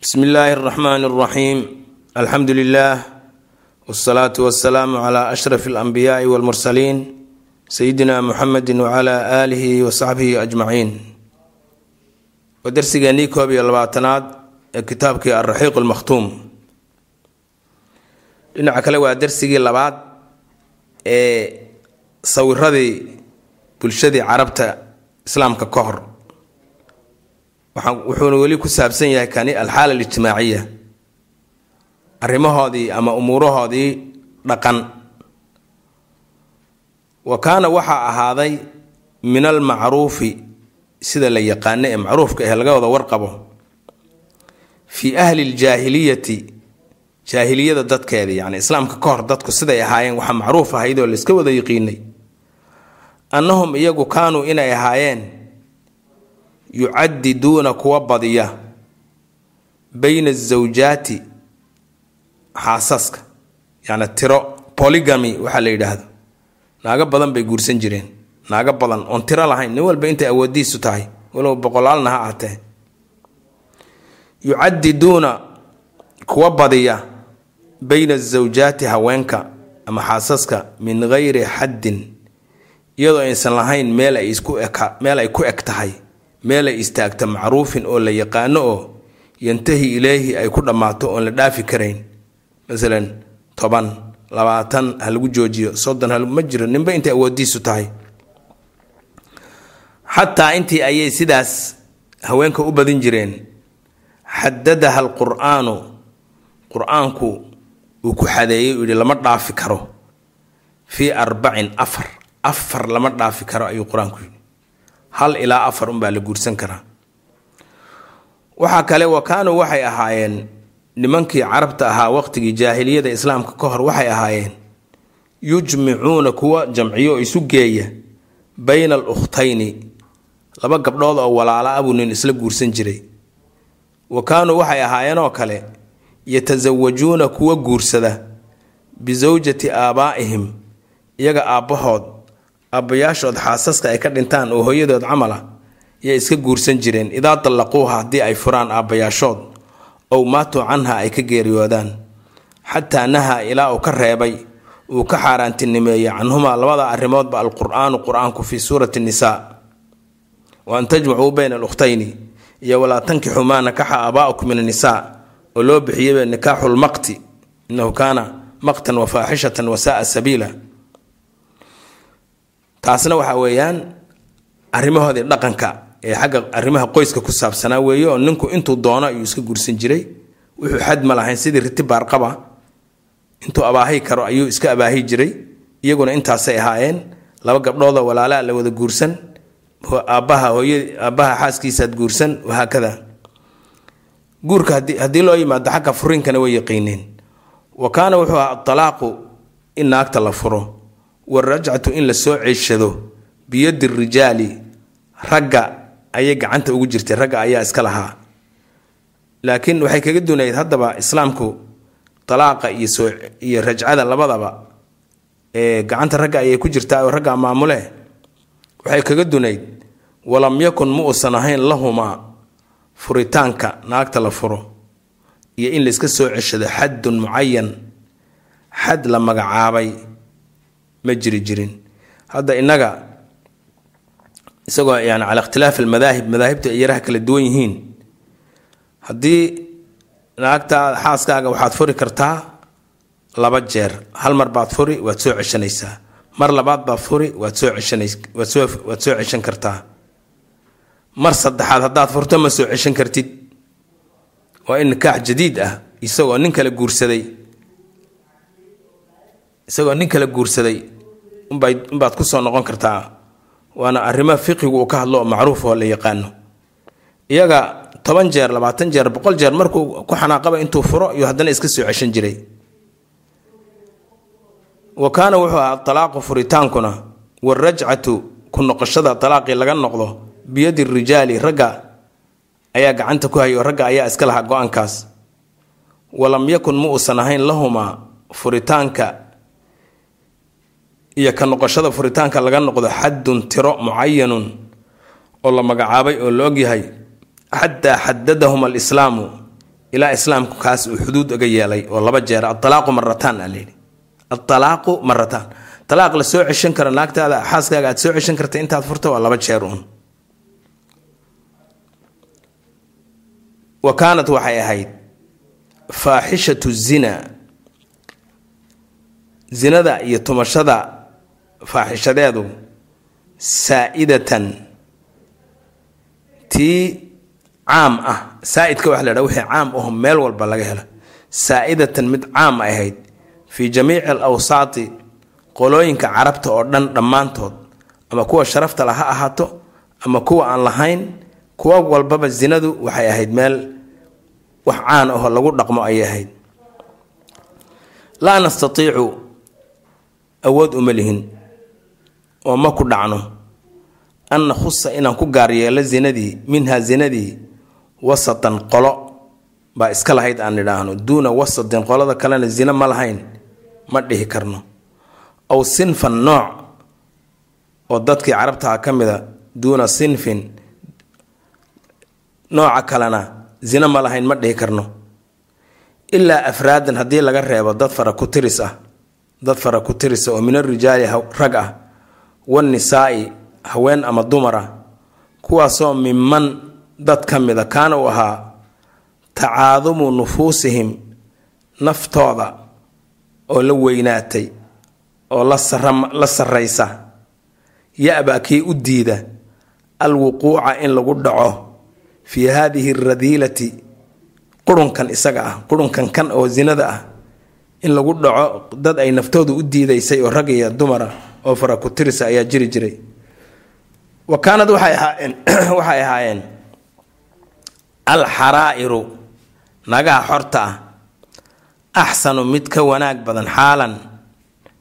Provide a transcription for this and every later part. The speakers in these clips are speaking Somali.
bismi illaahi araxmaani araxiim alxamdu lilaah wsalaatu wasalaamu cala ashraf alanbiyaai walmursaliin sayidina muxamedi wacala aalihi wa saxbihi ajmaciin waa darsigeennii koob iyo labaatanaad ee kitaabkii alraxiiq almakhtuum dhinaca kale waa darsigii labaad ee sawiradii bulshadii carabta islaamka ka hor wuxuuna weli ku saabsan yahay kani alxaala alijtimaaciya arrimahoodii ama umuurahoodii dhaqan. Wa kaana waxaa ahaaday min almacruufi sida la yaqaano ee macruufka ah laga wada warqabo fii ahli ljaahiliyati jaahiliyada dadkeedii yani islaamka ka hor dadku siday ahaayeen waxaa macruuf ahayd oo layska wada yiqiinay. Annahum iyagu kaanuu inay ahaayeen yucadiduuna kuwa badiya bayna azawjaati xaasaska yacni tiro polygamy waxaa la yidhaahdo naago badan bay guursan jireen. Naago badan oon tiro lahayn nin walba intay awoodiisu tahay walow boqolaalna ha ahatee yucadiduuna kuwa badiya bayna azawjaati haweenka ama xaasaska min gayri xaddin iyadoo aysan lahayn meel ay ku eg tahay meel ay istaagto macruufin oo la yaqaano oo yantahi ileyhi ay ku dhammaato oon la dhaafi karayn. Masalan toban labaatan ha lagu joojiyo soddon ma jiro ninba intay awoodiisu tahay. Xataa intii ayay sidaas haweenka u badin jireen. Xadadaha alqur-aanu qur'aanku uu ku xadeeyey uu yihi lama dhaafi karo. Fii arbacin afar afar lama dhaafi karo ayuu qur'aanku yidhi hal ilaa afar unbaa la guursan karaa. Waxaa kale wa kaanuu waxay ahaayeen nimankii carabta ahaa waqtigii jaahiliyada islaamka ka hor waxay ahaayeen yujmicuuna kuwa jamciyo oo isu geeya bayna al ukhtayni laba gabdhood oo walaala abuu nin isla guursan jiray. Wa kaanuu waxay ahaayeenoo kale yatasawajuuna kuwa guursada bisawjati aabaa'ihim iyaga aabbahood aabbayaashood xaasaska ay ka dhintaan oo hooyadood camala yay iska guursan jireen idaa dallaquuha haddii ay furaan aabbayaashood ow maatuu canha ay ka geeriyoodaan. Xataa nahaa ilaa uu ka reebay uu ka xaaraantinimeeyey canhumaa labada arrimoodba alqur-aanu qur'aanku fii suurati nisaa. Wa an tajmacuu bayna alukhtayni iyo walaa tankixuu maa nakaxa aabaa'ukum min annisaa oo loo bixiyeyba nikaaxulmaqti innahu kaana maqtan wa faaxishatan wa saaa sabiila taasna waxaa weeyaan arrimahoodii dhaqanka ee xagga arrimaha qoyska ku saabsanaa weeye oo ninku intuu doono ayuu iska guursan jiray. Wuxuu xad lahayn sidii riti baarqaba intuu abaahi karo ayuu iska abaahi jiray. Iyaguna intaasay ahaayeen. Laba gabdhoodoo walaalaa la wada guursan. Aabbaha hooya aabbaha xaaskiisaad guursan wahaakada guurka haddii loo yimaado xagga furinkana way yaqiineen. Wa kaana wuxuu ahaa atalaaqu in naagta la furo warajcatu in la soo ceeshado biyadi rijaali ragga ayay gacanta ugu jirtay ragga ayaa iska lahaa laakiin waxay kaga dunayd haddaba islaamku talaaqa iyo soo iyo rajcada labadaba ee gacanta ragga ayay ku jirtaa oo ragga maamule waxay kaga dunayd walam yakun ma uusan ahayn lahumaa furitaanka naagta la furo iyo in layska soo ceshado xaddun mucayan xad la magacaabay ma jiri jirin. Hadda innaga isagoo yani cala ikhtilaaf almadaahib madaahibtu ay yaraha kala duwan yihiin haddii naagtaa xaaskaaga waxaad furi kartaa laba jeer hal mar baad furi waad soo ceshanaysaa. Mar labaad baad furi waad soo ceshanays waad soo ceshan kartaa. Mar saddexaad haddaad furto ma soo ceshan kartid. Waa in nikaax jadiid ah isagoo nin kala guursaday. Isagoo nin kala guursaday unbaad ku soo noqon kartaa. Waana arrimo fiqigu uu ka hadlo oo macruuf oo la yaqaano. Iyaga toban jeer labaatan jeer boqol jeer markuu ku xanaaqaba intuu furo iyo haddana iska soo ceshan jiray. Wa kaana wuxuu ahaa talaaqu furitaankuna warajcatu ku noqoshada talaaqii laga noqdo biyadi rijaali ragga ayaa gacanta ku hayo ragga ayaa iska lahaa go'aankaas. Walam yakun ma uusan ahayn lahumaa furitaanka iyo ka noqoshada furitaanka laga noqdo xaddun tiro mucayanun oo la magacaabay oo la ogyahay xataa xadadahum alislaamu ilaa islaamku kaas uu xuduud uga yeelay oo laba jeer aalaaqu marataan aa layidhi aalaaqu marataan talaaq la ceshan karo naagtaada xaaskaaga aad soo ceshan karta intaad furto waa laba jeer uun wa kaanat waxay ahayd faaxishatu zina zinada iyo tumashada faaxishadeedu saa-idatan. Tii caam ah saa-idka waxa la dhaha wixii caam aho meel walba laga helo. Saa-idatan mid caam ahayd fii jamiici al awsaati qolooyinka carabta oo dhan dhammaantood. Ama kuwa sharafta la ha ahaato ama kuwa aan lahayn kuwa walbaba zinadu waxay ahayd meel wax caan aho lagu dhaqmo ayay ahayd. Laa nastatiicu awood uma lihin oo ma ku dhacno an nakhusa inaan ku gaar yeelo zinadii minhaa zinadii wasatan qolo. Baa iska lahayd aan idhaahno duuna wasatin qolada kalena zina ma lahayn ma dhihi karno. Aw sinfan nooc oo dadkii carabtaha ka mida duuna sinfin nooca kalena zina ma lahayn ma dhihi karno. Ilaa afraadan haddii laga reebo dad fara ku tiris ah dad fara ku tirisa oo min arijaali rag ah wannisaai haween ama dumar ah kuwaasoo miman dad ka mida kaana uu ahaa tacaadumu nufuusihim naftooda oo la weynaatay oo la sarraysa. Ya-baa kii u diida alwuquuca in lagu dhaco fii haadihi aradiilati qurunkan isaga ah qurunkan kan oo zinada ah in lagu dhaco dad ay naftoodu u diidaysay oo rag iyo dumara oo fara ku tirisa ayaa jiri jiray. Wa kaanad waxay ahaayeen waxay ahaayeen alxaraa'iru nagaha xorta ah axsanu mid ka wanaag badan xaalan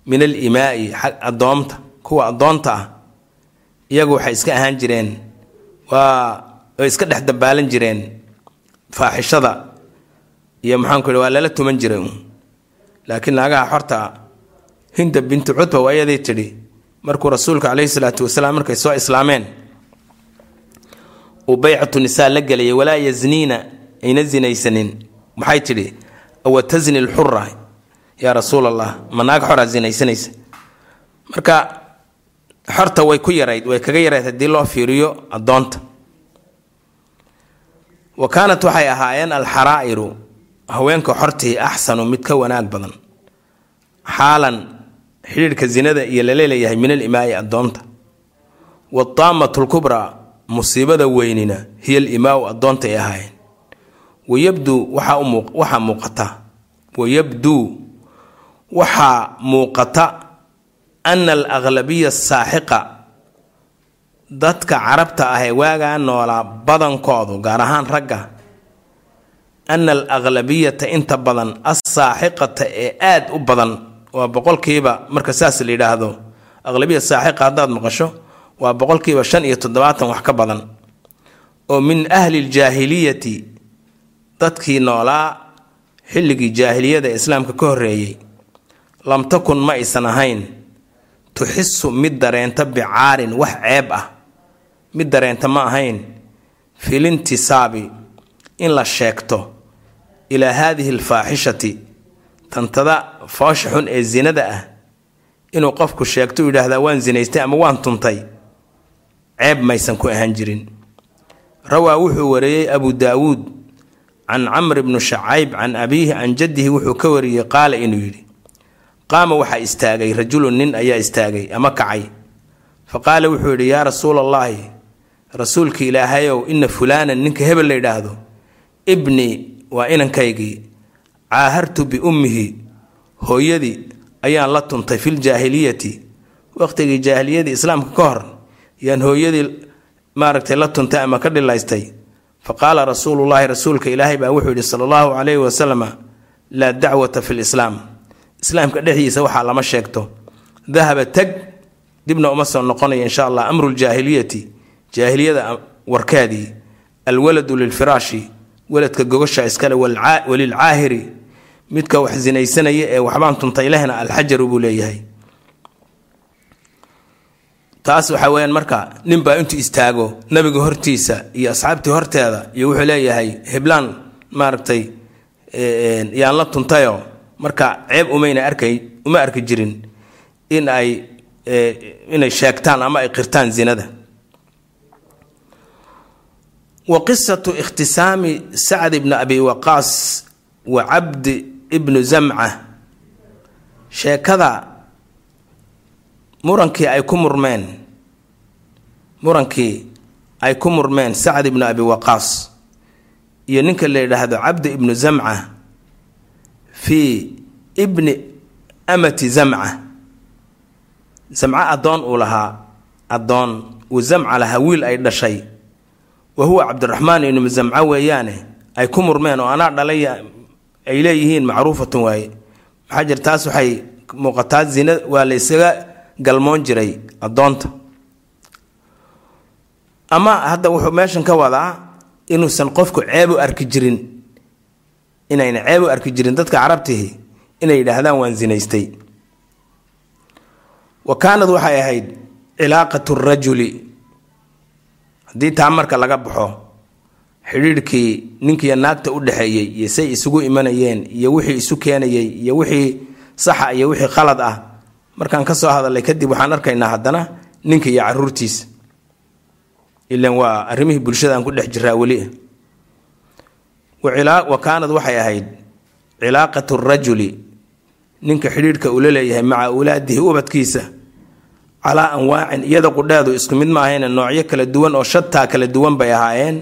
min alimaai xag addoomta kuwa addoonta ah. Iyagu waxay iska ahaan jireen waa way iska dhex dabaalan jireen faaxishada. Iyo maxaanku ihi waa lala tuman jiray. Laakiin naagaha xorta hinda bintu cutba waa iyaday tidhi markuu rasuulka caleyhi salaatu wasalaam markay soo islaameen uu baycatu nisaa la gelayay walaa yazniina ayna zinaysanin. Maxay tidhi awa tasni lxura yaa rasuul allah ma naag xoraa zinaysanaysa. Marka xorta way ku yarayd way kaga yarayd haddii loo fiiriyo addoonta. Wa kaanat waxay ahaayeen alxaraa'iru haweenka xortii axsanu mid ka wanaag badan xaalan xidhiidhka zinada iyo laleelayahay min alimaai addoonta. Wataamatu lkubraa musiibada weynina hiya alimaau addoonta ay ahaayeen. Wayabduu waxaa muuqata. Wayabduu waxaa muuqata ana alaglabiya asaaxiqa dadka carabta ah ee waagaa noolaa badankoodu gaar ahaan ragga ana alaglabiyata inta badan assaaxiqata ee aad u badan waa boqolkiiba marka saas la yidhaahdo. Aqlabiya saaxiqa haddaad maqasho waa boqolkiiba shan iyo toddobaatan wax ka badan. Oo min ahli ljaahiliyati dadkii noolaa xilligii jaahiliyada islaamka ka horreeyey lam takun ma aysan ahayn tuxisu mid dareenta bicaarin wax ceeb ah. Mid dareenta ma ahayn filintisaabi in la sheegto ilaa haadihi alfaaxishati tantada foosha xun ee zinada ah. Inuu qofku sheegto u yidhaahdaa waan zinaystay ama waan tuntay. Ceeb maysan ku ahaan jirin. Rawaa wuxuu wareeyey abu daawuud can camr bnu shacayb can abiihi can jaddihi wuxuu ka wariyey qaala inuu yidhi qaama waxaa istaagay rajulun nin ayaa istaagay ama kacay. Fa qaala wuxuu yidhi yaa rasuula allaahi rasuulka ilaahayow ina fulaanan ninka hebel la yidhaahdo ibnii waa inankaygii caahartu biummihi hooyadii ayaan la tuntay filjaahiliyati waqtigii jaahiliyadii islaamka ka hor yaan hooyadii maaragtay la tuntay ama ka dhilaystay. Fa qaala rasuulullaahi rasuulka ilaahay baa wuxuu yidhi sala allahu calayhi wasalama laa dacwata fi lislaam islaamka dhexdiisa waxaa lama sheegto. Dahaba tag dibna uma soo noqonaya insha allah amru ljaahiliyati jaahiliyada warkeedii alwaladu lilfiraashi waladka gogosha iskale walilcaahiri midka wax sinaysanaya ee waxbaan tuntay lehna alxajaru buu leeyahay. Taas waxaa weyaan marka ninbaa intuu istaago nabiga hortiisa iyo asxaabtii horteeda iyo wuxuu leeyahay heblaan maaragtay yaan la tuntayoo marka ceeb umayna arkay uma arki jirin in ay inay sheegtaan ama ay qirtaan zinada. Wa qisatu ikhtisaami sacd ibni abi waqaas wa cabdi ibnu zamca. Sheekada murankii ay ku murmeen. Murankii ay ku murmeen sacd ibnu abi waqaas. Iyo ninka la yidhaahdo cabdi ibnu zamca fii ibni amati zamca. Zamco addoon uu lahaa addoon uu zamca lahaa wiil ay dhashay. Wa huwa cabdiraxmaan ibnu zamco weeyaane ay ku murmeen oo anaa dhalay ay leeyihiin macruufatun waaye. Maxaa jir taas waxay muuqataa zina waa la ysaga galmoon jiray addoonta. Ama hadda wuxuu meeshan ka wadaa inuusan qofku ceeb u arki jirin inayna ceeb u arki jirin dadka carabtihi inay yidhaahdaan waan zinaystay. Wa kaanad waxay ahayd cilaaqatu rajuli. Haddii taa marka laga baxo xidhiidhkii ninkiiyo naagta u dhexeeyey iyo say isugu imanayeen iyo wixii isu keenayey iyo wixii saxa iyo wixii khalad ah markaan ka soo hadalay kadib waxaan arkaynaa haddana ninka iyo caruurtiisa. Ilan waa arrimihii bulshadaan ku dhex jiraa weli wa kaanad waxay ahayd cilaaqatu rajuli ninka xidhiidhka uu la leeyahay maca awlaadihi ubadkiisa calaa anwaacin iyada qudheedu isku mid ma ahayne noocyo kala duwan oo shataa kala duwan bay ahaayeen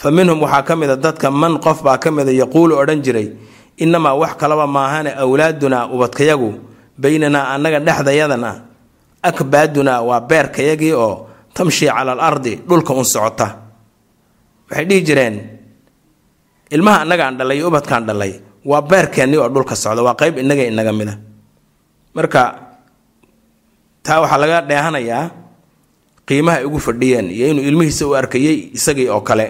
fa minhum waxaa ka mid a dadka man qof baa ka mida yaquulu odhan jiray inamaa wax kalaba maahane awlaadunaa ubadkayagu baynanaa annaga dhexdayadana akbaadunaa waa beerkayagii oo tamshi cala al ardi dhulka un socota. Waxay dhihi jireen ilmaha annagaan dhalay iyo ubadkaan dhalay waa beerkeennii oo dhulka socda waa qeyb innaga inaga mida. Marka taa waxaa laga dheehanayaa qiimaha ugu fadhiyeen iyo inuu ilmihiisa u arkayey isagii oo kale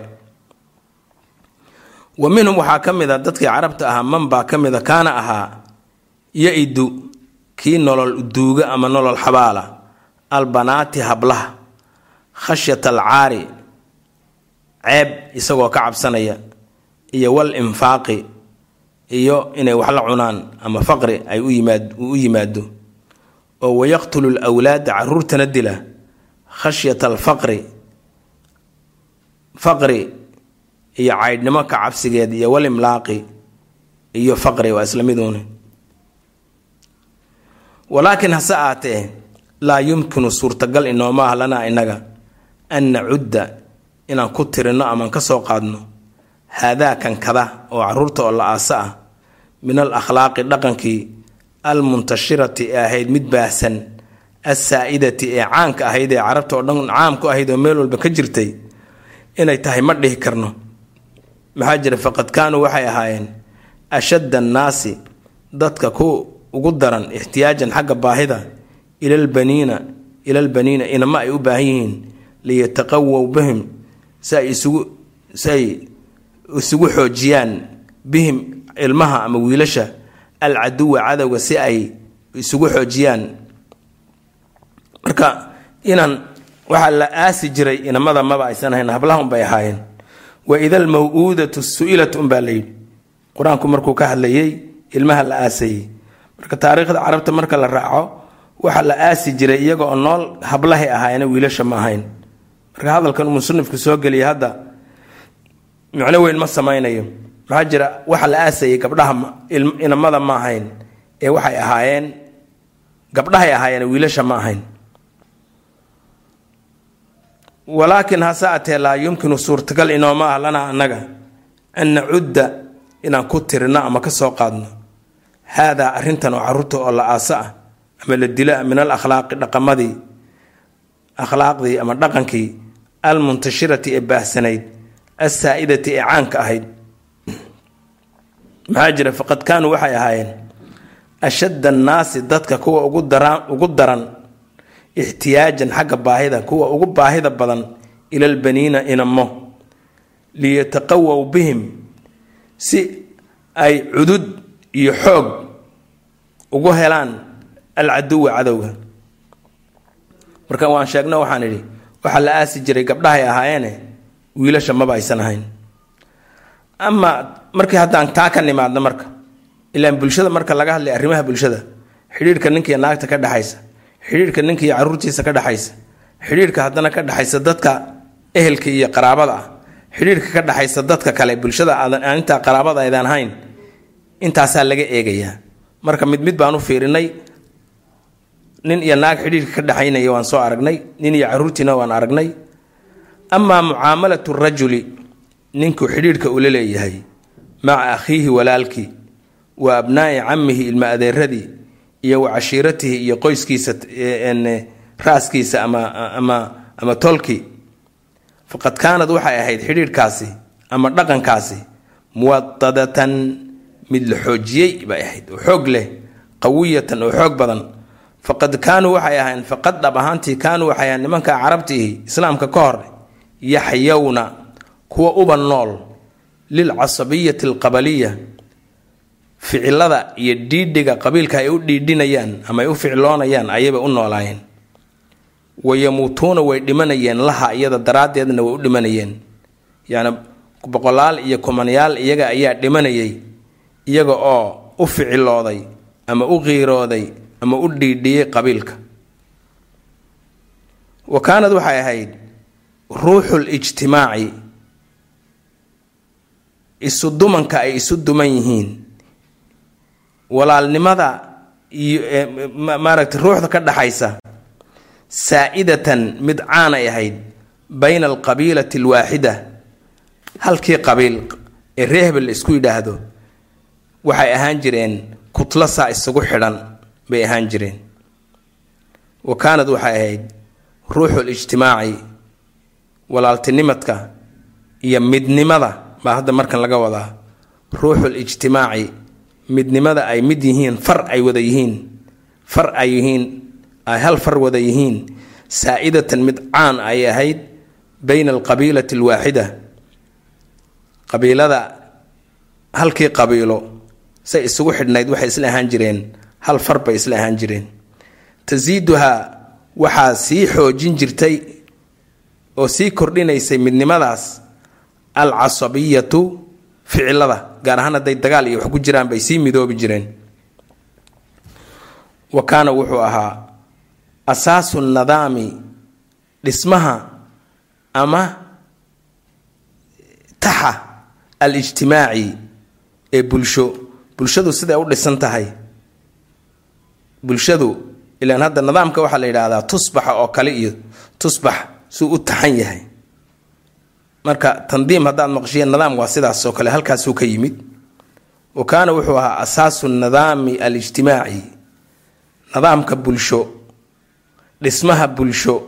wa minhum waxaa ka mid a dadkii carabta ahaa man baa ka mid a kaana ahaa ya-idu kii nolol duuga ama nolol xabaala albanaati hablaha khashyata alcaari ceeb isagoo ka cabsanaya iyo wal infaaqi iyo inay wax la cunaan ama faqri ay u yimaad uu u yimaado oo wayaqtulu lwlaada caruurtana dila khashyata alfaqri faqri iyo caydhnimo ka cabsigeed iyo wal imlaaqi iyo faqri waa isla miduune walaakiin hase aatee laa yumkinu suurtagal inooma ah lanaa innaga an nacudda inaan ku tirinno amaan ka soo qaadno. Haadaakan kada oo carruurta oo la aasa ah min al akhlaaqi dhaqankii almuntashirati ee ahayd mid baahsan assaa-idati ee caanka ahayd ee carabta oo dhan caam ku ahayd oo meel walba ka jirtay inay tahay ma dhihi karno maxaa jira faqad kaanuu waxay ahaayeen ashadda annaasi dadka ku ugu daran ixtiyaajan xagga baahida ilalbaniina ilalbaniina inama ay u baahan yihiin liyataqawow bihim si ay isugu si ay isugu xoojiyaan bihim ilmaha ama wiilasha alcaduwa cadowga si ay isugu xoojiyaan. Marka inaan waxaa la aasi jiray inamada maba aysan ahayn hablaha unbay ahaayeen wa ida almaw-uudatu su'ilat unbaa layidhi qur'aanku markuu ka hadlayay ilmaha la aasayey marka taariikhda carabta marka la raaco waxaa la aasi jiray iyaga oo nool hablahay ahaayeen wiilasha ma ahayn. Marka hadalkan musanifku soo geliya hadda micno weyn ma samaynayo. Maxaa jira waxa la aasayay gabdhaha inamada ma ahayn ee waxay ahaayeen gabdhahay ahaayeen wiilasha ma ahayn walaakin hase atee laa yumkinu suurtagal inooma ah lanaa annaga. An nacudda inaan ku tirino ama ka soo qaadno. Haadaa arrintan oo carruurta oo la aasa ah ama la dila min al akhlaaqi dhaqamadii akhlaaqdii ama dhaqankii almuntashirati ee baahsanayd assaa-idati ee caanka ahayd. Maxaa jira? Faqad kaanuu waxay ahaayeen ashadda annaasi dadka kuwa ugu daran ixtiyaajan xagga baahida kuwa ugu baahida badan ilalbaniina inamo liyataqawow bihim si ay cudud iyo xoog ugu helaan alcaduwa cadowga. Marka waan sheegno waxaan idhi waxaa la aasi jiray gabdhahay ahaayeene wiilasha maba aysan ahayn. Ama markii haddaan taa ka nimaadno marka ilaan bulshada marka laga hadlay arrimaha bulshada xidhiirhka ninkiiyo naagta ka dhexaysa xidhiirhka ninkiiyo caruurtiisa ka dhexaysa xidhiirhka haddana ka dhexaysa dadka ehelka iyo qaraabada. Ah xidhiirka ka dhexaysa dadka kale bulshada aadan intaa qaraabada aydaan hayn intaasaa laga eegayaa. Marka mid mid baan u fiirinay nin iyo naag xidhiirka ka dhexaynaya waan soo aragnay nin iyo caruurtiina waan aragnay. Amaa mucaamalatu rajuli ninkuu xidhiirhka ula leeyahay maca akhiihi walaalkii wa abnaa'i camihi ilma adeeradii iyo wa cashiiratihi iyo qoyskiisa raaskiisa ama ama ama tolkii faqad kaanad waxay ahayd xidhiirhkaasi ama dhaqankaasi muwadadatan mid la xoojiyey bay ahayd oo xoog leh qawiyatan oo xoog badan. Faqad kaanuu waxay ahayn faqad dhab ahaantii kaanuu waxay ahayn nimanka carabtiihi islaamka ka hor yaxyowna kuwa uba nool lilcasabiyati alqabaliya ficilada iyo dhiidhiga qabiilka ay u dhiidhinayaan ama ay u ficloonayaan ayayba u noolaayeen. Wayamuutuuna way dhimanayeen laha iyada daraaddeedna way u dhimanayeen. Yacni boqolaal iyo kumanyaal iyaga ayaa dhimanayay iyaga oo u ficilooday ama u qiirooday ama u dhiidhiyey qabiilka. Wa kaanad waxay ahayd ruuxul ijtimaaci isu dumanka ay isu duman yihiin walaalnimada iyo maaragtay ruuxda ka dhaxaysa saa-idatan mid caan ay ahayd bayna alqabiilati alwaaxida. Halkii qabiil ee ree hebel la isku yidhaahdo waxay ahaan jireen kutlasaa isugu xidhan bay ahaan jireen. Wa kaanad waxay ahayd ruuxul ijtimaaci walaaltinimadka iyo midnimada baa hadda markan laga wadaa ruuxul ijtimaaci midnimada ay mid yihiin far ay wada yihiin far ay yihiin ay hal far wada yihiin saa-idatan mid caan ay ahayd bayna alqabiilati alwaaxida. Qabiilada halkii qabiilo say isugu xidhnayd waxay isla ahaan jireen hal far bay isla ahaan jireen. Tasiiduhaa waxaa sii xoojin jirtay oo sii kordhinaysay midnimadaas alcasabiyatu ficilada gaar ahaan hadday dagaal iyo wax ku jiraan bay sii midoobi jireen. Wa kaana wuxuu ahaa asaasu nadaami dhismaha ama taxa alijtimaaci ee bulsho. Bulshadu siday u dhisan tahay. Bulshadu ilaan hadda nidaamka waxaa la yidhaahdaa tusbaxa oo kale iyo tusbax suu u taxan yahay marka tandiim haddaad maqshiya nidaam waa sidaas oo kale halkaasuu ka yimid. Wa kaana wuxuu ahaa asaasu nidaami alijtimaaci. Nidaamka bulsho dhismaha bulsho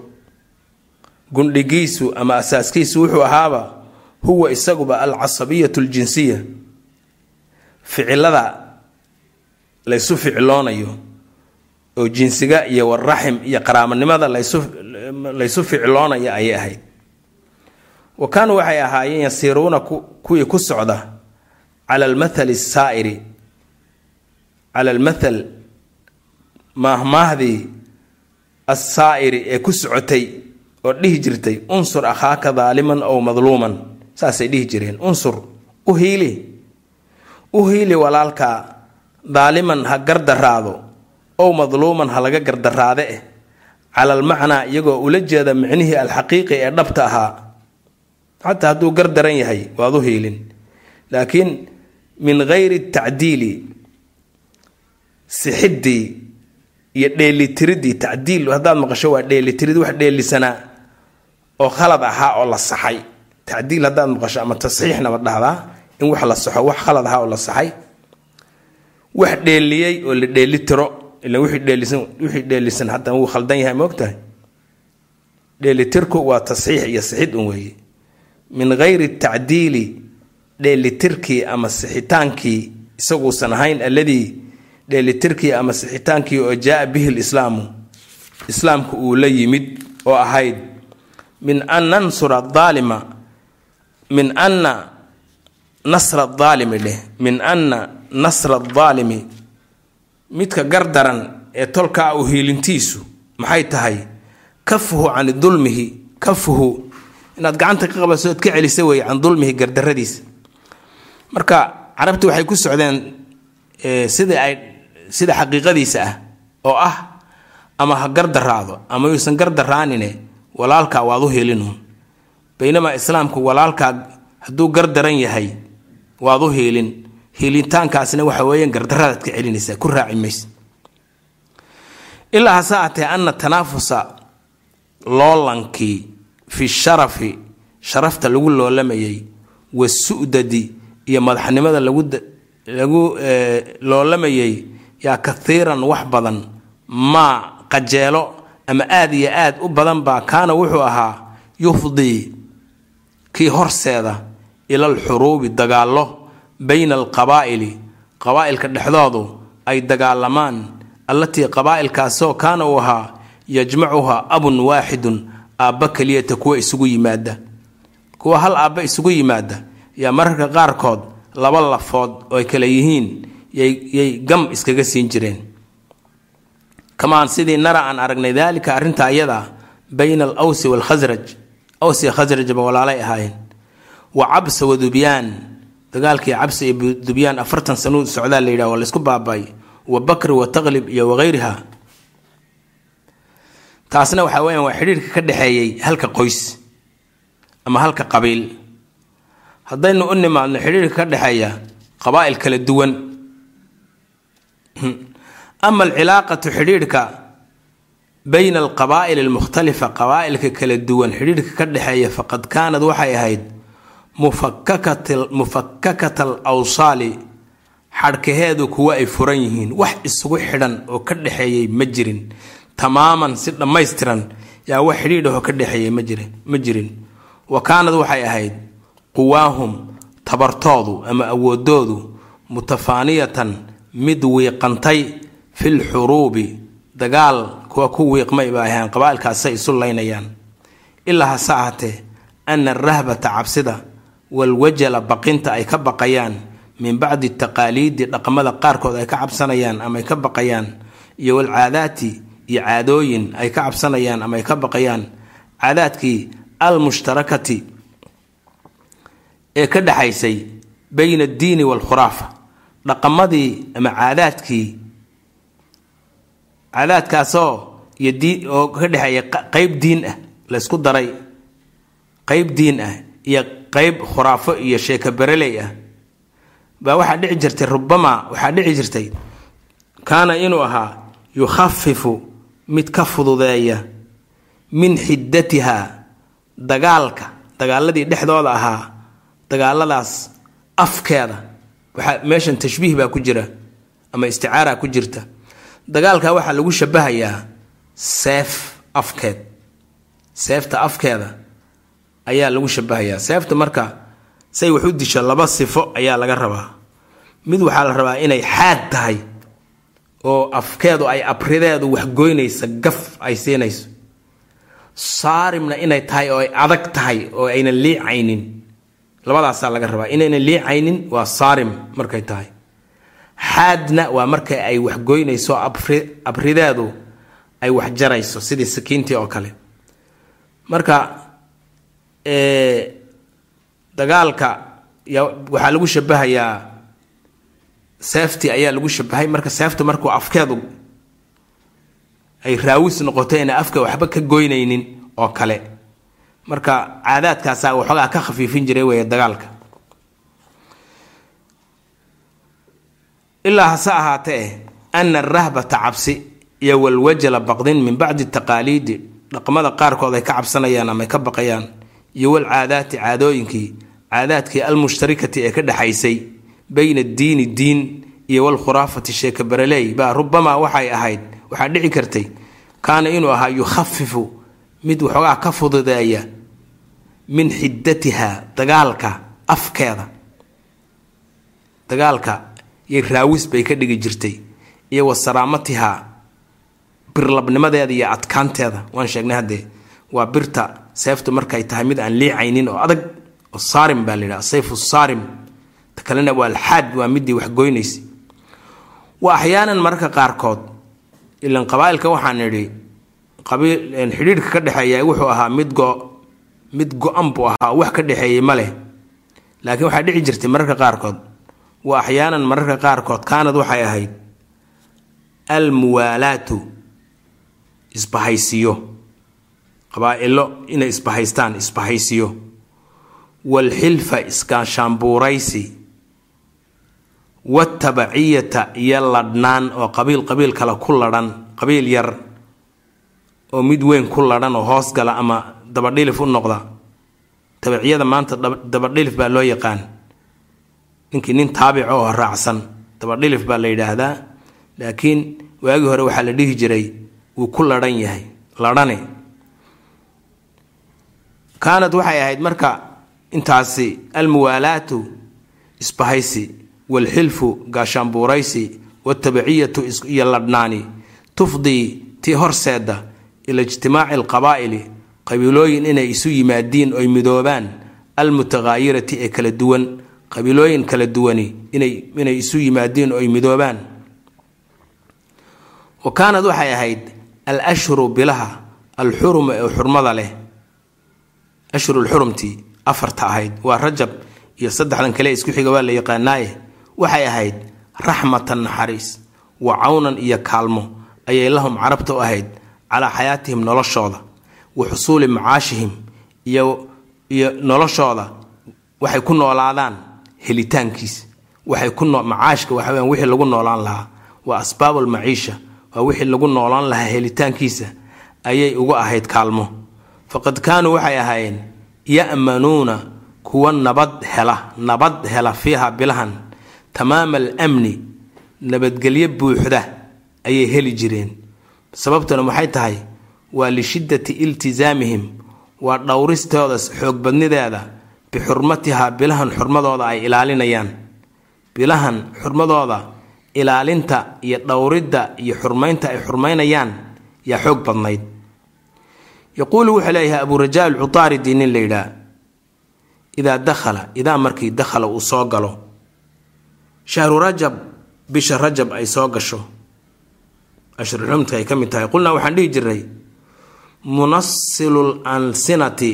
gundhigiisu ama asaaskiisu wuxuu ahaaba huwa isaguba alcasabiyatu aljinsiya. Ficilada laysu ficiloonayo oo jinsiga iyo waraxim iyo qaraabanimada laysu ficloonaya ayay ahayd wa kaanuu waxay ahaayeen yasiiruuna kuwii ku socda cala almathali asaa'iri cala almathal maahmaahdii assaa'iri ee ku socotay oo dhihi jirtay unsur akhaaka daaliman ow madluuman. Saasay dhihi jireen unsur u hiili u hiili walaalka daaliman ha gardaraado ow madluuman ha laga gardaraade eh. Cala almacnaa iyagoo ula jeeda micnihii alxaqiiqi ee dhabta ahaa xataa hadduu gardaran yahay waad u hiilin. Laakiin min gayri tacdiili sixiddii iyo dheelitiridii tacdiil haddaad maqasho waa dheelitirid wax dheelisanaa oo khalad ahaa oo la saxay. Tacdiil haddaad maqasho ama tasxiixnaba dhahdaa in wax la saxo wax khalad ahaa oo la saxay. Wax dheeliyey oo la dheelitiro ila wixii dheelisan wixii dheelisan hataa wuu khaldan yahay moogtahay dheelitirku waa tasxiix iyo sixid un weeye min gayri tacdiili dheelitirkii ama sixitaankii isaguusan ahayn alladii dheelitirkii ama sixitaankii oo jaa bihi lislaamu. Islaamku uu la yimid oo ahayd min an nansura aalima min anna nasra aalimi dheh min anna nasra adaalimi midka gardaran ee tolkaa u hiilintiisu maxay tahay? Kafuhu can dulmihi kafuhu inaad gacanta ka qabasood ka celisa weeye can dulmihi gardaradiisa marka carabti waxay ku socdeen sida ay sida xaqiiqadiisa ah oo ah ama ha gardaraado ama yuusan gardaraanine walaalkaa waad u heelinuun baynamaa islaamku walaalkaa hadduu gardaran yahay waad u heelin helitaankaasna waxa weeyaan gardaradaad ka celinaysaa ku raaci mayse ilaa hase aatee ana tanaafusa loolankii fi sharafi sharafta lagu loolamayay wasu'dadi iyo madaxnimada lagu loolamayay yaa kathiiran wax badan maa qajeelo ama aad iyo aad u badan baa kaana wuxuu ahaa yufdii kii horseeda ila alxuruubi dagaallo bayna alqabaa'ili qabaa'ilka dhexdoodu ay dagaalamaan allatii qabaa'ilkaasoo kaana uu ahaa yajmacuhaa abun waaxidun aabba keliyata kuwa isugu yimaada kuwa hal aabba isugu yimaada yaa mararka qaarkood laba lafood oo ay kale yihiin yay gam iskaga siin jireen. Kamaan sidii nara aan aragnay daalika arrinta ayada bayna al awsi waalkhasraj awsi khasrajba walaalay ahaayeen. Wa cabsa wa dubyaan dagaalkii cabsa iyo dubyaan afartan sanuu socdaa la yidhah waa laysku baabay. Wa bakri wa taqlib iyo wagayriha taasna waxaa weeyaan waa xidhiirka ka dhexeeyey halka qoys ama halka qabiil. Haddaynu u nimaadno xidhiirka ka dhexeeya qabaa'il kala duwan. Ama alcilaaqatu xidhiidhka bayna alqabaa'il almukhtalifa qabaa'ilka kala duwan xidhiidhka ka dhexeeya faqad kaanad waxay ahayd mufakakata al awsaali xadhkaheedu kuwa ay furan yihiin wax isugu xidhan oo ka dhexeeyey ma jirin tamaaman si dhammaystiran yaa wax xidhiidhahoo ka dhexeeyey ma jirin wa kaanad waxay ahayd quwaahum tabartoodu ama awoodoodu mutafaaniyatan mid wiiqantay fil xuruubi dagaal kuwa ku wiiqmay ba ahaan qabaa'ilkaasay isu laynayaan ilaa hase ahatee ana arahbata cabsida walwajala baqinta ay ka baqayaan min bacdi taqaaliidi dhaqamada qaarkood ay ka cabsanayaan ama ay ka baqayaan iyo walcaadaati iyo caadooyin ay ka cabsanayaan ama ay ka baqayaan caadaadkii almushtarakati ee ka dhexaysay bayna addiini waalkhuraafa dhaqamadii ama caadaadkii caadaadkaasoo iyo diin oo ka dhexeeya qeyb diin ah laysku daray. Qeyb diin ah iyo qeyb khuraafo iyo sheeko bereley ah. Baa waxaa dhici jirtay rubama waxaa dhici jirtay kaana inuu ahaa yukhafifu mid ka fududeeya min xiddatiha dagaalka dagaaladii dhexdooda ahaa dagaaladaas afkeeda. Waxaa meeshan tashbiih baa ku jira ama isticaara ku jirta. Dagaalka waxaa lagu shabahayaa seef afkeed. Seefta afkeeda ayaa lagu shabahayaa seefta marka say wax u disho laba sifo ayaa laga rabaa. Mid waxaa la rabaa inay xaad tahay oo afkeedu ay abrideedu waxgoynaysa gaf ay siinayso. Saarimna inay tahay oo ay adag tahay oo aynan liicaynin labadaasaa laga rabaa. Inaynan liicaynin waa saarim markay tahay. Xaadna waa marka ay waxgoynayso abrideedu ay wax jarayso sidii sakiintii oo kale. Marka dagaalka waxaa lagu shabahayaa seeftii ayaa lagu shabahay marka seeftu markuu afkeedu ay raawis noqoto ina afka waxba ka goynaynin oo kale. Marka caadaadkaasaa waxoogaa ka khafiifin jiray weeye dagaalka. Ilaa hase ahaatee ana arahbata cabsi iyo walwajala baqdin min bacdi taqaaliidi dhaqmada qaarkood ay ka cabsanayaan ama ka baqayaan iyo walcaadaati caadooyinkii caadaadkii almushtarikati ee ka dhexaysay bayna addiini diin iyo walkhuraafati sheeka bareley baa rubamaa waxay ahayd waxaa dhici kartay kaana inuu ahaa yukhafifu mid waxoogaa ka fududeeya min xiddatiha dagaalka afkeeda. Dagaalka iyo raawis bay ka dhigi jirtay iyo wa saraamatiha birlabnimadeeda iyo adkaanteeda. Waan sheegnay haddee waa birta seeftu markay tahay mid aan liicaynin oo adag oo saarim baa la yidhaha sayfu saarim kalena waa alxaad waa midii waxgoynaysa wa axyaanan mararka qaarkood ilan qabaailka waxaan idhi qabiil xidhiidhka ka dhexeeya wuxuu ahaa mid go mid go-an buu ahaa wax ka dhexeeyey ma leh. Laakiin waxaa dhici jirtay mararka qaarkood wa axyaanan mararka qaarkood kaanad waxay ahayd almuwaalaatu isbahaysiyo. Qabaa-ilo inay isbahaystaan isbahaysiyo. Waalxilfa iskaashaanbuuraysi waatabaciyata iyo ladhnaan oo qabiil qabiil kale ku ladhan qabiil yar oo mid weyn ku ladhan oo hoos gala ama dabadhilif u noqda. Tabaciyada maanta dabadhilif baa loo yaqaan. Ninkii nin taabica oo raacsan dabadhilif baa la yidhaahdaa laakiin waagii hore waxaa la dhihi jiray wuu ku ladhan yahay ladhane kaanad waxay ahayd marka intaasi almuwaalaatu isbahaysi waalxilfu gaashaanbuuraysi waatabaciyatu iyo ladhnaani tufdii tii horseeda ila ijtimaaci alqabaa'ili qabiilooyin inay isu yimaadiin oy midoobaan almutaqaayirati ee kala duwan qabiilooyin kala duwani inay isu yimaadiin oy midoobaan. Wa kaanad waxay ahayd al ashhuru bilaha alxuruma ee xurmada leh. Ashhurulxurumtii afarta ahayd waa rajab iyo saddexdan kale isku xiga waa la yaqaanaaye waxay ahayd raxmatan naxariis. Wa cawnan iyo kaalmo ayay lahum carabta u ahayd calaa xayaatihim noloshooda wa xusuuli macaashihim iyo iyo noloshooda waxay ku noolaadaan helitaankiis. Waxay ku macaashka waxa weyaan wixii lagu noolaan lahaa waa asbaabu almaciisha waa wixii lagu noolaan lahaa helitaankiisa ayay ugu ahayd kaalmo. Faqad kaanuu waxay ahaayeen ya'manuuna kuwa nabad hela nabad hela fiiha bilahan tamaama alamni nabadgelyo buuxda ayay heli jireen. Sababtuna maxay tahay? Waa lishiddati iltisaamihim waa dhowristooda xoogbadnideeda bixurmatihaa bilahan xurmadooda ay ilaalinayaan. Bilahan xurmadooda ilaalinta iyo dhowridda iyo xurmaynta ay xurmaynayaan yaa xoog badnayd. Yaquulu wuxuu leeyahay aburaja alcutaaridi nin la yidhaah idaa dakhala idaa markii dakhala uu soo galo shahru rajab bisha rajab ay soo gasho. Ashruxumta ay ka mid tahay. Qulnaa waxaan dhihi jiray munasilul alsinati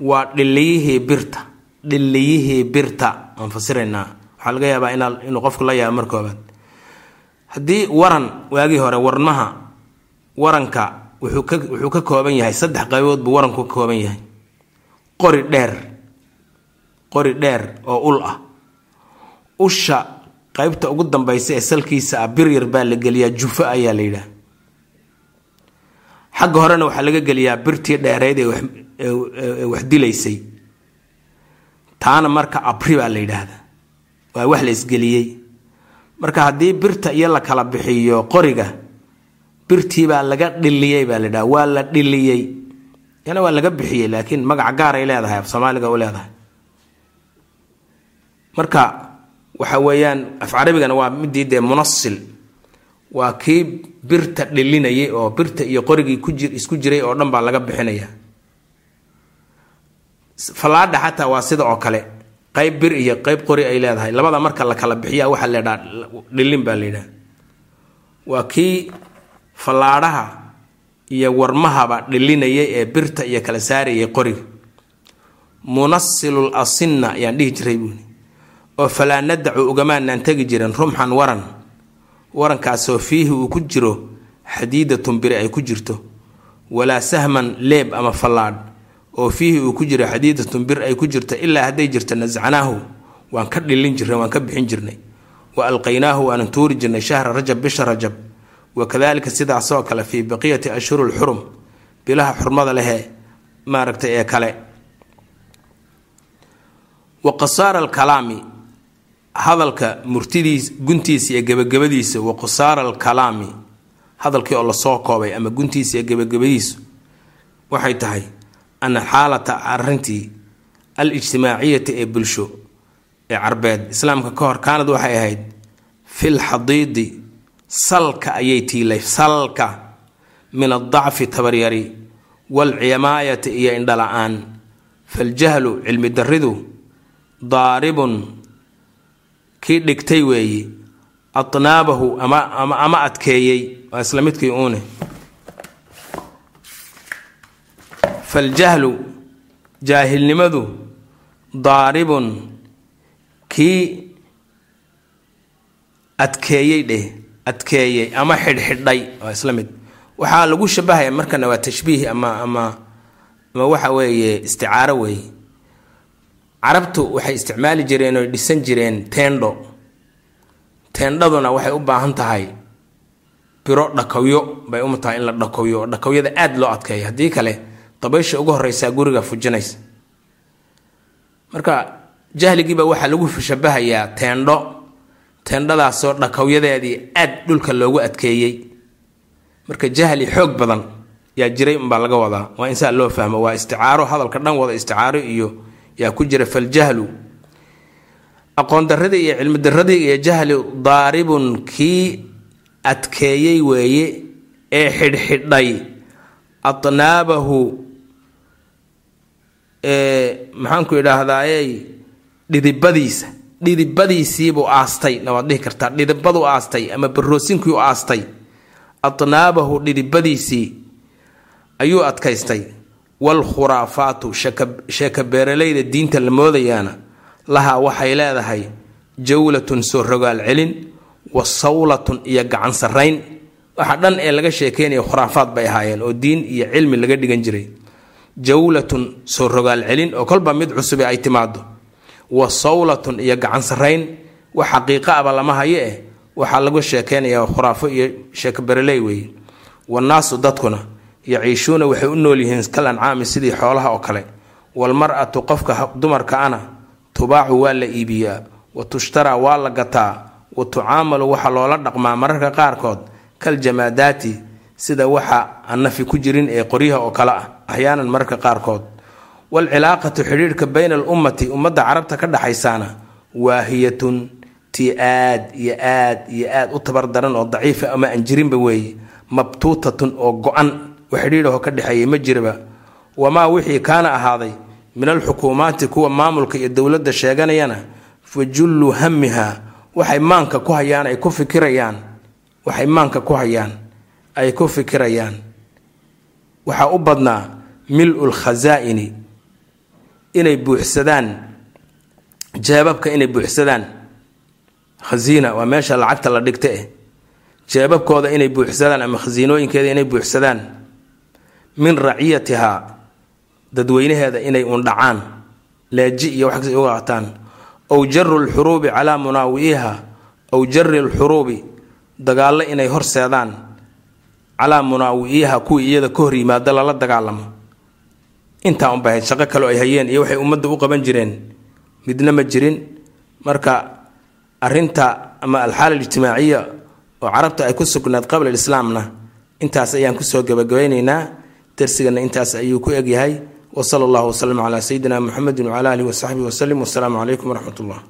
waa dhiliyihii birta dhiliyihii birta. Aan fasiraynaa. Waxaa laga yaabaa inuu qofku la yaabo mar koobaad haddii waran waagii hore warmaha waranka wuxuu ka wuxuu ka kooban yahay saddex qaybood buu waranku ka kooban yahay. Qori dheer qori dheer oo ul ah usha qaybta ugu dambaysa ee salkiisa ah bir yar baa la geliyaa jufo ayaa la yidhaah xagga horena waxaa laga geliyaa birtii dheereyd ee wax dilaysay. Taana marka abri baa la yidhaahdaa. Waa wax la isgeliyey. Marka haddii birta iyo la kala bixiyo qoriga birtii baa laga dhiliyey baa la yidhaha. Waa la dhiliyey yana waa laga bixiyey laakiin magaca gaaray leedahay af soomaaliga u leedahay. Marka waxa weeyaan af carabigana waa midii dee munasil waa kii birta dhilinayay oo birta iyo qorigii isku jiray oo dhan baa laga bixinaya. Fallaadha xataa waa sida oo kale. Qayb bir iyo qayb qori ay leedahay. Labada marka la kala bixiya waxaa leedhaa dhilin baa layidhaha waa kii fallaadhaha iyo warmahaba dhilinayay ee birta iyo kala saarayay qoriga munasilul asinna ayaan dhihi jiray buuni oo falaa nadacu ugamaanaan tegi jirin rumxan waran. Warankaasoo fiihi uu ku jiro xadiidatun biri ay ku jirto. Walaa sahman leeb ama fallaadh oo fiihi uu ku jiro xadiidatun bir ay ku jirto ilaa hadday jirto nascanaahu waan ka dhilin jirnay waan ka bixin jirnay. Wa alqaynaahu waanan tuuri jirnay shahra rajab bisha rajab. Wakadalika sidaasoo kale fii baqiyati ashhuri lxurum bilaha xurmada lehee maaragtay ee kale. Wa qasaara alkalaami hadalka murtidiis guntiisa iyo gebagabadiisa wa qusaara alkalaami. Hadalkii oo la soo koobay ama guntiisa iyo gebagabadiisu waxay tahay ana xaalata arintii al ijtimaaciyati ee bulsho ee carbeed. Islaamka ka hor kaanad waxay ahayd fil xadiidi salka ayay tiilay salka min adacfi tabaryari waalcimaayati iyo indhala-aan. Faljahlu cilmi daridu daaribun kii dhigtay weeye ama ama adkeeyey waa isla midkii uune. Faljahlu jaahilnimadu daaribun kii adkeeyey dheh adkeeyey ama xidhxidhay waa isla mid. Waxaa lagu shabahaya markana waa tashbiih ama ama ama waxa weeye isticaaro weeye carabtu waxay isticmaali jireen oo dhisan jireen teendho. Teendhaduna waxay u baahan tahay biro dhakawyo bay uma tahay in la dhakawyo. Oo dhakawyada aada loo adkeeyo. Haddii kale dabaysha ugu horeysaa guriga fujinaysa. Marka jahligiiba waxaa lagu shabahayaa teendho. Teendhadaasoo dhakawyadeedii aad dhulka loogu adkeeyey. Marka jahli xoog badan yaa jiray umbaa laga wadaa. Waa in saa loo fahmo. Waa isticaaro. Hadalka dhan wada isticaaro iyo yaa ku jira faljahlu. Aqoon daradii iyo cilmi daradii iyo jahli daaribun kii adkeeyey weeye ee xidhxidhay. Atnaabahu maxaanku idhaahdaaye dhidibadiisa. Dhidibadiisiibuu aastay. Na waad dhihi kartaa dhidibadu aastay ama baroosinkii u aastay. Atnaabahu dhidibadiisii ayuu adkaystay waalkhuraafaatu sheeka beeralayda diinta la moodayaana lahaa waxay leedahay jawlatun soo rogaal celin wa sawlatun iyo gacan sarrayn waxa dhan ee laga sheekeynaya khuraafaad bay ahaayeen oo diin iyo cilmi laga dhigan jiray jawlatun soo rogaal celin oo kolba mid cusube ay timaado wa sawlatun iyo gacan sarrayn wax xaqiiqo aba lama hayo eh waxaa lagu sheekeynayaa khuraafo iyo sheeko bereley weeye wannaasu dadkuna yaciishuuna waxay u nool yihiin kal ancaami sidii xoolaha oo kale. Walmar-atu qofka dumarka ana tubaacu waa la iibiyaa wa tushtaraa waa la gataa wa tucaamalu waxaa loola dhaqmaa mararka qaarkood kal jamaadaati sida waxa aan nafi ku jirin ee qoryaha oo kale ah axyaanan mararka qaarkood. Waalcilaaqatu xidhiidhka bayna al ummati ummadda carabta ka dhaxaysaana waahiyatun tii aad iyo aad iyo aad u tabar daran oo daciifa ama aan jirinba weeye mabtuutatun oo go-an wa xidhiidhaho ka dhexeeyay ma jiraba. Wamaa wixii kaana ahaaday min alxukuumaati kuwa maamulka iyo dowladda sheeganayana fa jullu hamiha waxay maanka ku hayaan ay ku fikirayaan. Waxay maanka ku hayaan ay ku fikirayaan. Waxaa u badnaa mil-ul inay buuxsadaan jeebabka inay buuxsadaan. Khasiina waa meesha lacagta la dhigta eh. Jeebabkooda inay buuxsadaan ama khasiinooyinkeeda inay buuxsadaan min raciyatihaa dadweynaheeda inay undhacaan leeji iyo wax kas uga qataan ow jaru lxuruubi calaa munaawi'iha ow jari lxuruubi dagaallo inay horseedaan calaa munaawi'iha kuwii iyada ka hor yimaado lala dagaalamo. Intaa unbay ahayd shaqo kaleo ay hayeen iyo waxay ummadda u qaban jireen. Midna ma jirin marka arinta ama alxaala alijtimaaciya oo carabta ay ku sugnaad qabla islaamna intaas ayaan ku soo gabagabaynaynaa darsigana intaas ayuu ku egyahay. Wsala allahu waslama calaa sayidina muxamedi wcala alihi wasaxbihi waslem wasalaamu calaykum waraxmat ullah